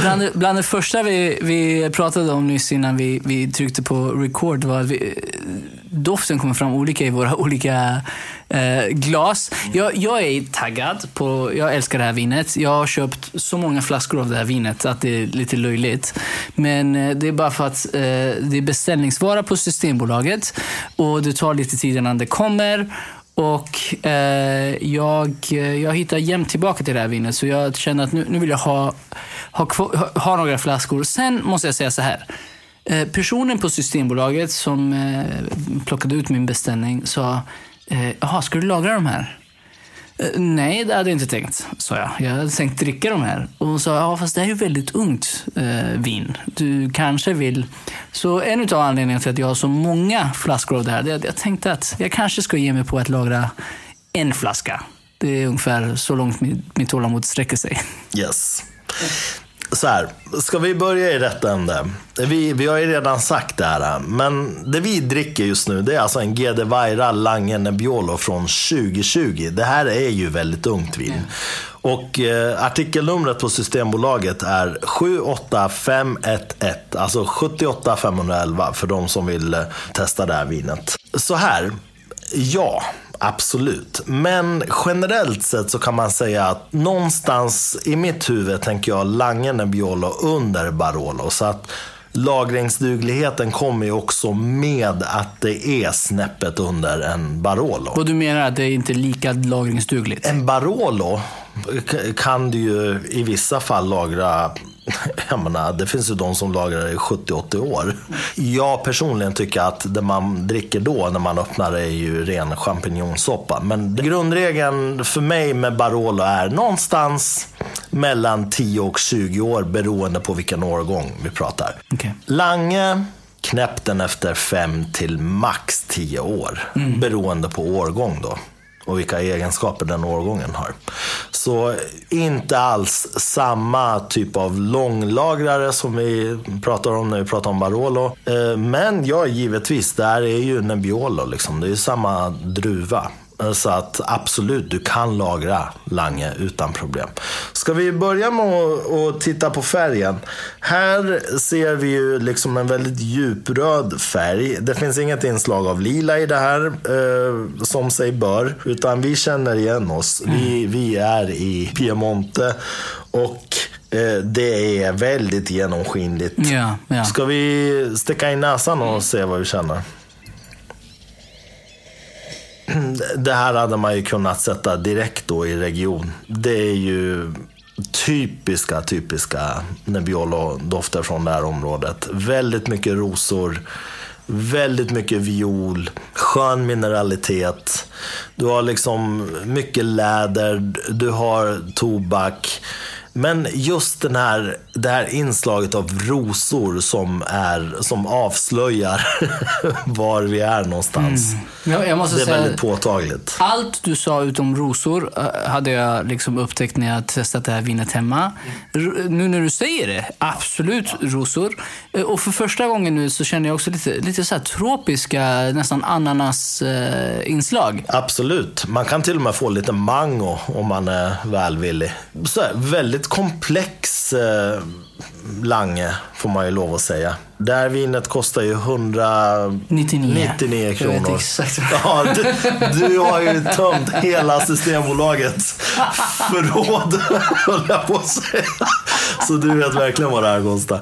(laughs) bland, bland det första vi, vi pratade om nyss innan vi, vi tryckte på record var att vi, eh, doften kommer fram olika i våra (laughs) olika eh, glas. Jag, jag är taggad. på, Jag älskar det här vinet. Jag har köpt så många flaskor av det här vinet att det är lite löjligt. Men eh, det är bara för att eh, det är beställningsvara på Systembolaget och det tar lite tid innan det kommer. Och eh, jag, jag hittar jämt tillbaka till det här vinet, så jag känner att nu, nu vill jag ha, ha, ha, ha några flaskor. Sen måste jag säga så här. Eh, personen på Systembolaget som eh, plockade ut min beställning sa, eh, jaha, ska du lagra de här? Eh, nej, det hade jag inte tänkt, sa jag. Jag hade tänkt dricka de här. Och hon sa, ja fast det här är ju väldigt ungt eh, vin. Du kanske vill... Så en av anledningarna till att jag har så många flaskor av det här, det är att jag tänkte att jag kanske ska ge mig på att lagra en flaska. Det är ungefär så långt mitt, mitt tålamod sträcker sig. Yes. Så här, ska vi börja i rätt ände? Vi, vi har ju redan sagt det här, men det vi dricker just nu det är alltså en GD Vaira Lange Nebbiolo från 2020. Det här är ju väldigt ungt vin. Och eh, artikelnumret på Systembolaget är 78511, alltså 78511 för de som vill eh, testa det här vinet. Så här, ja. Absolut. Men generellt sett så kan man säga att någonstans i mitt huvud tänker jag Lange Nebbiolo under Barolo. Så att lagringsdugligheten kommer ju också med att det är snäppet under en Barolo. Och du menar att det är inte lika lagringsdugligt? En Barolo kan du ju i vissa fall lagra (laughs) jag menar, det finns ju de som lagrar i 70-80 år. Jag personligen tycker att det man dricker då när man öppnar det är ju ren champinjonsoppa. Men grundregeln för mig med Barolo är någonstans mellan 10 och 20 år beroende på vilken årgång vi pratar. Okej. Lange knäppt den efter 5 till max 10 år. Beroende på årgång då. Och vilka egenskaper den årgången har. Så inte alls samma typ av långlagrare som vi pratar om när vi pratar om Barolo. Eh, men ja, givetvis, det här är ju Nebbiolo. Liksom. Det är ju samma druva. Så att absolut, du kan lagra Lange utan problem. Ska vi börja med att titta på färgen? Här ser vi ju liksom en väldigt djupröd färg. Det finns inget inslag av lila i det här, eh, som sig bör. Utan vi känner igen oss. Vi, vi är i Piemonte. Och eh, det är väldigt genomskinligt. Ja, ja. Ska vi sticka in näsan och se vad vi känner? Det här hade man ju kunnat sätta direkt då i region. Det är ju typiska, typiska Nebbiolo-dofter från det här området. Väldigt mycket rosor, väldigt mycket viol, skön mineralitet. Du har liksom mycket läder, du har tobak. Men just den här, det här inslaget av rosor som, är, som avslöjar (laughs) var vi är någonstans. Jag, jag måste Det är säga, väldigt påtagligt. allt du sa utom rosor eh, hade jag liksom upptäckt när jag testat det här vinet hemma. R- nu när du säger det, absolut rosor. Eh, Och för första gången nu så känner jag också lite, lite så tropiska, nästan ananas-inslag. Absolut. Man kan till och med få lite mango om man är välvillig. Så här, väldigt komplex eh, Lange, får man ju lov att säga. Det här vinet kostar ju 199 99. Jag vet kronor. exakt. (laughs) Ja, du, du har ju tömt hela Systembolagets förråd, (laughs) höll jag på att säga. Så du vet verkligen vad det här kostar.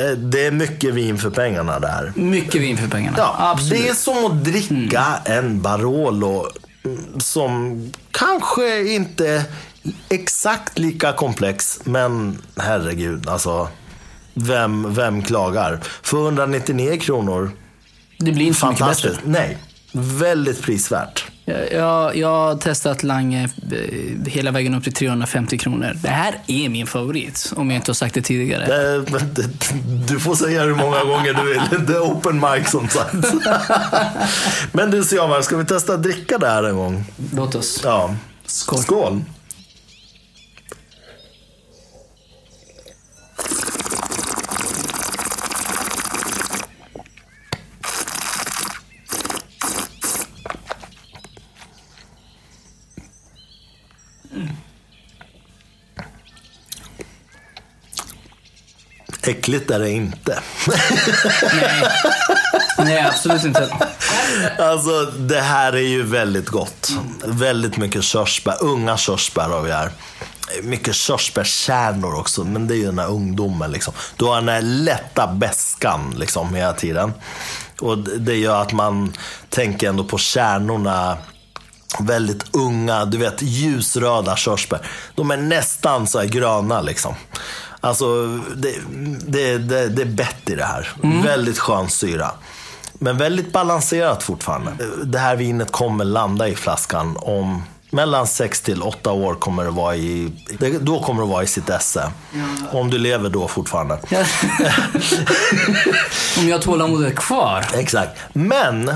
Eh, Det är mycket vin för pengarna det här. Mycket vin för pengarna. Ja, absolut. det är som att dricka en Barolo mm, som kanske inte exakt lika komplex, men herregud, alltså. Vem, vem klagar? För 199 kronor, det blir inte så mycket bättre. fantastiskt. Nej, väldigt prisvärt. Jag, jag, har testat Lange eh, hela vägen upp till 350 kronor. Det här är min favorit, om jag inte har sagt det tidigare. Det, det, du får säga hur många (laughs) gånger du vill. Det är open mic som sagt. (laughs) Men du Siamar, ska vi testa att dricka det här en gång? Låt oss. Ja. Skål. Skål. Äckligt är det inte. Nej. Nej, absolut inte. Alltså, det här är ju väldigt gott. Väldigt mycket körsbär. Unga körsbär har vi här. Mycket körsbärskärnor också, men det är ju den här ungdomen. Liksom. Du har den här lätta beskan liksom, hela tiden. Och det gör att man tänker ändå på kärnorna. Väldigt unga, du vet ljusröda körsbär. De är nästan så här gröna liksom. Alltså, det, det, det, det är bett i det här. Väldigt skön syra. Men väldigt balanserat fortfarande. Det här vinet kommer landa i flaskan om Mellan 6 till 8 år kommer det vara i, då kommer det vara i sitt esse. Om du lever då fortfarande. (laughs) Om jag har tålamodet kvar. Exakt. Men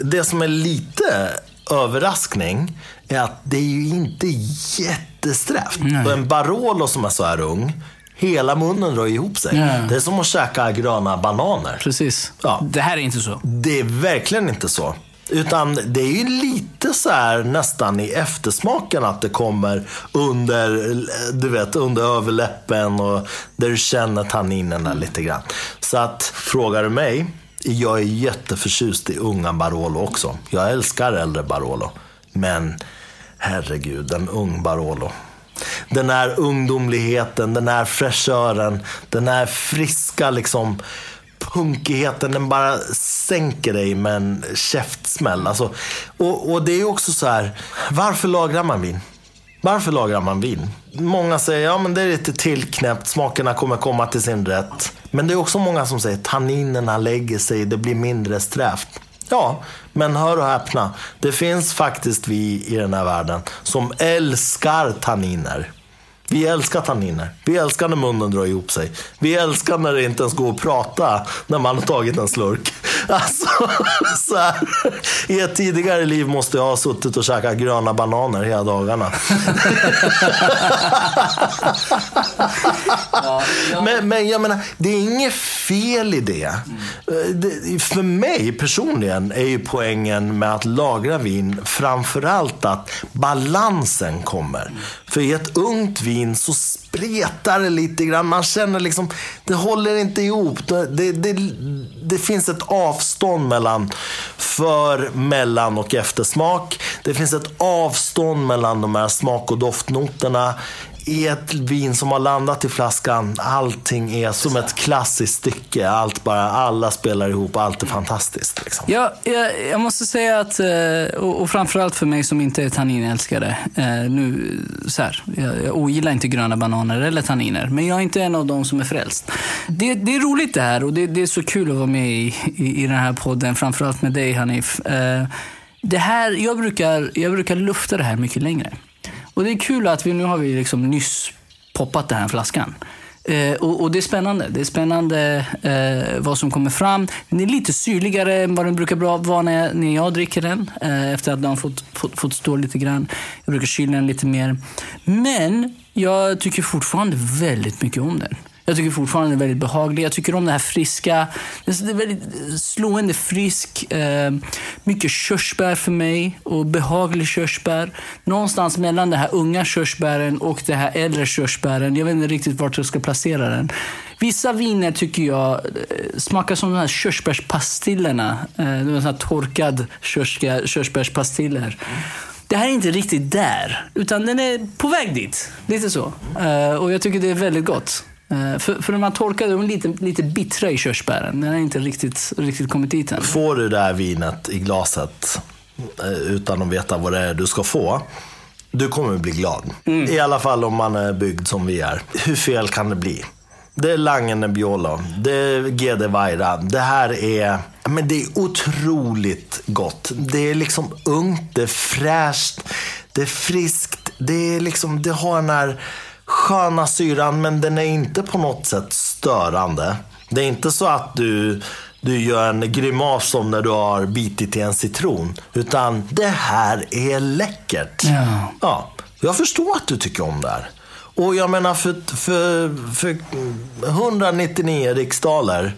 det som är lite överraskning är att det är ju inte jättesträvt. Och en Barolo som är så här ung, hela munnen drar ihop sig. Ja. Det är som att käka gröna bananer. Precis. Ja. Det här är inte så. Det är verkligen inte så. Utan det är ju lite så här nästan i eftersmaken att det kommer under, du vet, under överläppen och där du känner tanninerna lite grann. Så att, frågar du mig, jag är jätteförtjust i unga Barolo också. Jag älskar äldre Barolo. Men herregud, en ung Barolo. Den här ungdomligheten, den här fräschören, den här friska liksom punkigheten, den bara sänker dig med en käftsmäll. Alltså, och, och det är ju också så här, varför lagrar man vin? Varför lagrar man vin? Många säger, ja men det är lite tillknäppt, smakerna kommer komma till sin rätt. Men det är också många som säger, tanninerna lägger sig, det blir mindre strävt. Ja, men hör och häpna. Det finns faktiskt vi i den här världen som älskar tanniner. Vi älskar tanniner. Vi älskar när munnen drar ihop sig. Vi älskar när det inte ens går att prata när man har tagit en slurk. Alltså, så här. I ett tidigare liv måste jag ha suttit och käkat gröna bananer hela dagarna. Men, men jag menar, det är inget fel i det. det. För mig personligen är ju poängen med att lagra vin framförallt att balansen kommer. För i ett ungt vin så spretar det lite grann. Man känner liksom, det håller inte ihop. Det, det, det, det finns ett avstånd mellan för, mellan och eftersmak. Det finns ett avstånd mellan de här smak och doftnoterna. I ett vin som har landat i flaskan, allting är som ett klassiskt stycke. Allt bara, alla spelar ihop, allt är fantastiskt. Liksom. Ja, jag, jag måste säga att, eh, och, och framförallt för mig som inte är tanninälskare. Eh, nu, så här, jag, jag ogillar inte gröna bananer eller tanniner, men jag är inte en av dem som är frälst. Det, det är roligt det här och det, det är så kul att vara med i, i, i den här podden, framförallt med dig Hanif. Eh, det här, jag, brukar, jag brukar lufta det här mycket längre. Och det är kul att vi nu har vi liksom nyss poppat den här flaskan. Eh, och, och det är spännande. Det är spännande eh, vad som kommer fram. Den är lite syrligare än vad den brukar vara när jag, när jag dricker den. Eh, efter att den har fått, fått, fått stå lite grann. Jag brukar kyla den lite mer. Men jag tycker fortfarande väldigt mycket om den. Jag tycker fortfarande den är väldigt behaglig. Jag tycker om det här friska. Det är väldigt slående frisk. Eh, mycket körsbär för mig och behaglig körsbär. Någonstans mellan det här unga körsbären och det här äldre körsbären. Jag vet inte riktigt vart jag ska placera den. Vissa viner tycker jag eh, smakar som de här körsbärspastillerna. Eh, de här torkad körsbärspastiller. Det här är inte riktigt där, utan den är på väg dit. Lite så. Eh, och jag tycker det är väldigt gott. Eh, för, för här torkade, de är lite, lite bittra i körsbären. Den har inte riktigt, riktigt kommit dit än. Får du det här vinet i glaset eh, utan att veta vad det är du ska få. Du kommer bli glad. I alla fall om man är byggd som vi är. Hur fel kan det bli? Det är Langen Nebbiolo. Det är GD Vaira. Det här är, men det är otroligt gott. Det är liksom ungt, det är fräscht, det är friskt. Det, är liksom, det har den här sköna syran, men den är inte på något sätt störande. Det är inte så att du, du gör en grimas som när du har bitit i en citron. Utan det här är läckert. Ja. Ja, jag förstår att du tycker om det här. Och jag menar för, för, för 199 riksdaler,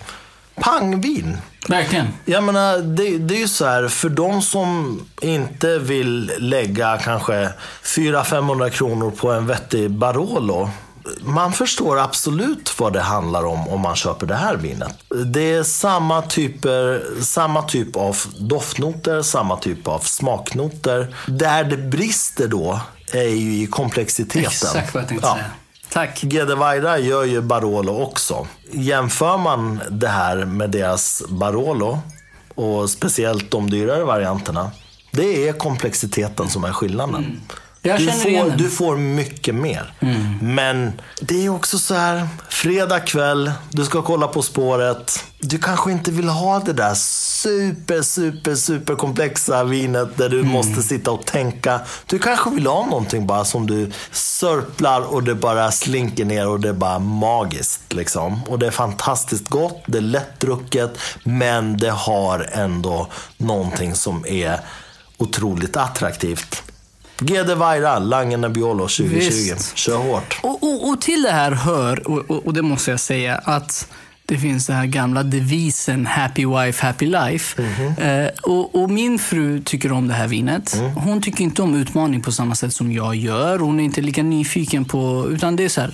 pangvin. Verkligen. Jag menar, det, det är ju så här, för de som inte vill lägga kanske 400-500 kronor på en vettig Barolo. Man förstår absolut vad det handlar om om man köper det här vinet. Det är samma, typer, samma typ av doftnoter, samma typ av smaknoter. Där det brister då är ju i komplexiteten. Exakt vad jag tänkte Ja. säga. Tack. Gedevaira gör ju Barolo också. Jämför man det här med deras Barolo och speciellt de dyrare varianterna. Det är komplexiteten som är skillnaden. Mm. Jag Du igen får, du får mycket mer. Men det är också så här, fredag kväll, du ska kolla På spåret. Du kanske inte vill ha det där super, super, super komplexa vinet där du måste sitta och tänka. Du kanske vill ha någonting bara som du sörplar och det bara slinker ner och det är bara magiskt. Liksom. Och det är fantastiskt gott, det är lättdrucket, men det har ändå någonting som är otroligt attraktivt. GD Vaira, Langen Nebbiolo 2020. Visst. Kör hårt. Och, och, och till det här hör, och, och, det måste jag säga, att det finns den här gamla devisen Happy wife, happy life. eh, och, och min fru tycker om det här vinet. Hon tycker inte om utmaning på samma sätt som jag gör. Hon är inte lika nyfiken på... Utan det är så här,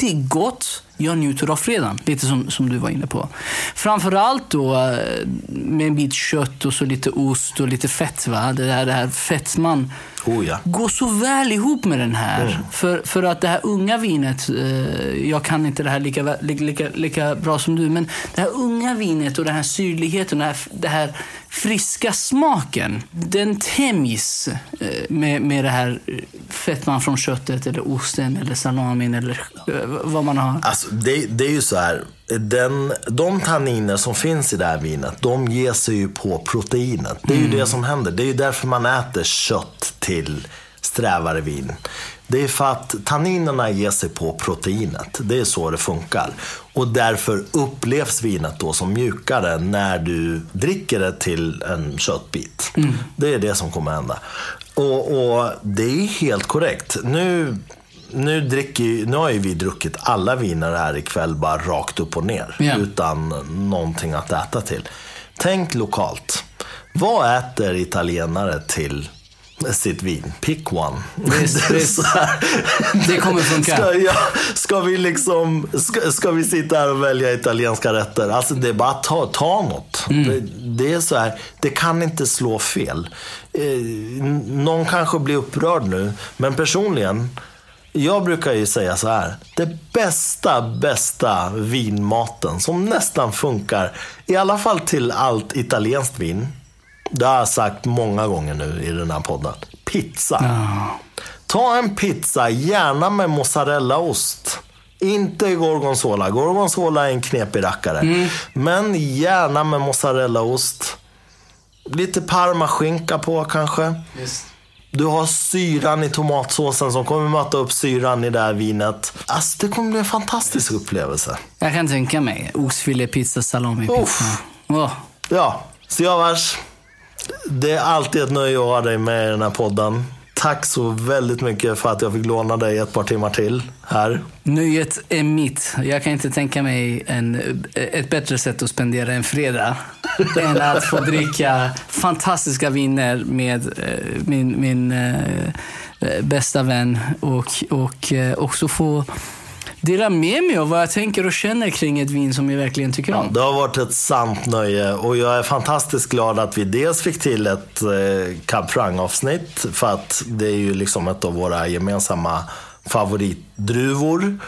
det är gott. Jag njuter av fredagen. Lite som, som du var inne på. Framförallt då eh, med en bit kött och så lite ost och lite fett. Va? Det, här, det här fettman Oh ja. går så väl ihop med den här. För, för att det här unga vinet, eh, jag kan inte det här lika, lika, lika, bra som du, men det här unga vinet och den här syrligheten, det här, det här friska smaken, den tämjs eh, med, med det här eh, fettman från köttet eller osten eller salamin eller eh, vad man har. Alltså, det, det är ju så här. Den, de tanniner som finns i det här vinet, de ger sig ju på proteinet. Det är ju det som händer. Det är ju därför man äter kött till strävare vin. Det är för att tanninerna ger sig på proteinet. Det är så det funkar. Och därför upplevs vinet då som mjukare när du dricker det till en köttbit. Det är det som kommer hända. Och, och det är helt korrekt. Nu nu, dricker, nu har ju vi druckit alla viner här ikväll bara rakt upp och ner. Ja. Utan någonting att äta till. Tänk lokalt. Vad äter italienare till sitt vin? Pick one. Visst, (laughs) visst. Det kommer funka. Ska, ja, ska vi liksom, ska, ska vi sitta här och välja italienska rätter? Alltså det är bara att ta, ta något. Mm. Det, det är så här, det kan inte slå fel. Eh, någon kanske blir upprörd nu, men personligen, jag brukar ju säga så här. Det bästa, bästa vinmaten som nästan funkar, i alla fall till allt italienskt vin. Det har jag sagt många gånger nu i den här podden. Pizza. Ta en pizza, gärna med mozzarellaost. Inte gorgonzola. Gorgonzola är en knepig rackare. Men gärna med mozzarellaost. Lite parmaskinka på kanske. Du har syran i tomatsåsen som kommer möta upp syran i det här vinet. Alltså det kommer bli en fantastisk upplevelse. Jag kan tänka mig. Oxfilé, pizza, salami, Uff. pizza. Åh. Ja, Siavash. Det är alltid ett nöje att ha dig med i den här podden. Tack så väldigt mycket för att jag fick låna dig ett par timmar till här. Nöjet är mitt. Jag kan inte tänka mig en, ett bättre sätt att spendera en fredag (laughs) än att få dricka fantastiska viner med eh, min, min eh, eh, bästa vän och, och också få dela med mig av vad jag tänker och känner kring ett vin som jag verkligen tycker om. Det har varit ett sant nöje och jag är fantastiskt glad att vi dels fick till ett eh, Cab Franc-avsnitt för att det är ju liksom ett av våra gemensamma favoritdruvor.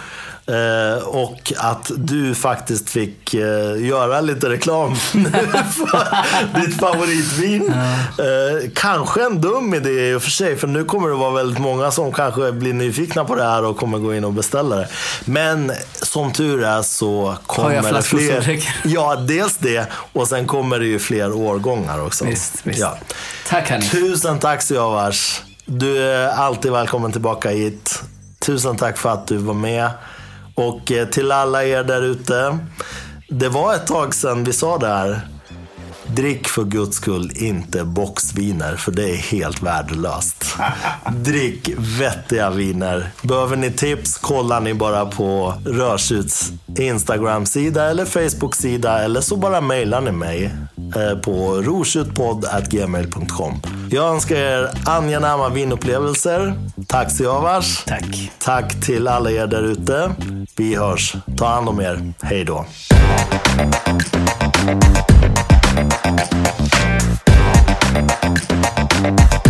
Eh, och att du faktiskt fick eh, göra lite reklam (laughs) för ditt favoritvin. Eh, kanske en dum idé i och för sig, för nu kommer det vara väldigt många som kanske blir nyfikna på det här och kommer gå in och beställa det. Men som tur är så kommer det fler. (laughs) Ja, dels det och sen kommer det ju fler årgångar också. Visst, visst. Ja. Tack Hanif. Tusen tack Siavash. Du är alltid välkommen tillbaka hit. Tusen tack för att du var med. Och eh, till alla er där ute. Det var ett tag sedan vi sa det här. Drick för guds skull inte boxviner, för det är helt värdelöst. (laughs) Drick vettiga viner. Behöver ni tips kollar ni bara på Rörshuts Instagram-sida eller Facebook-sida eller så bara mejlar ni mig eh, på rorsutpodd.gmail.com. Jag önskar er angenäma vinupplevelser. Tack Siavash. Tack. Tack till alla er där ute. Vi hörs. Ta hand om er. Hej då. Thank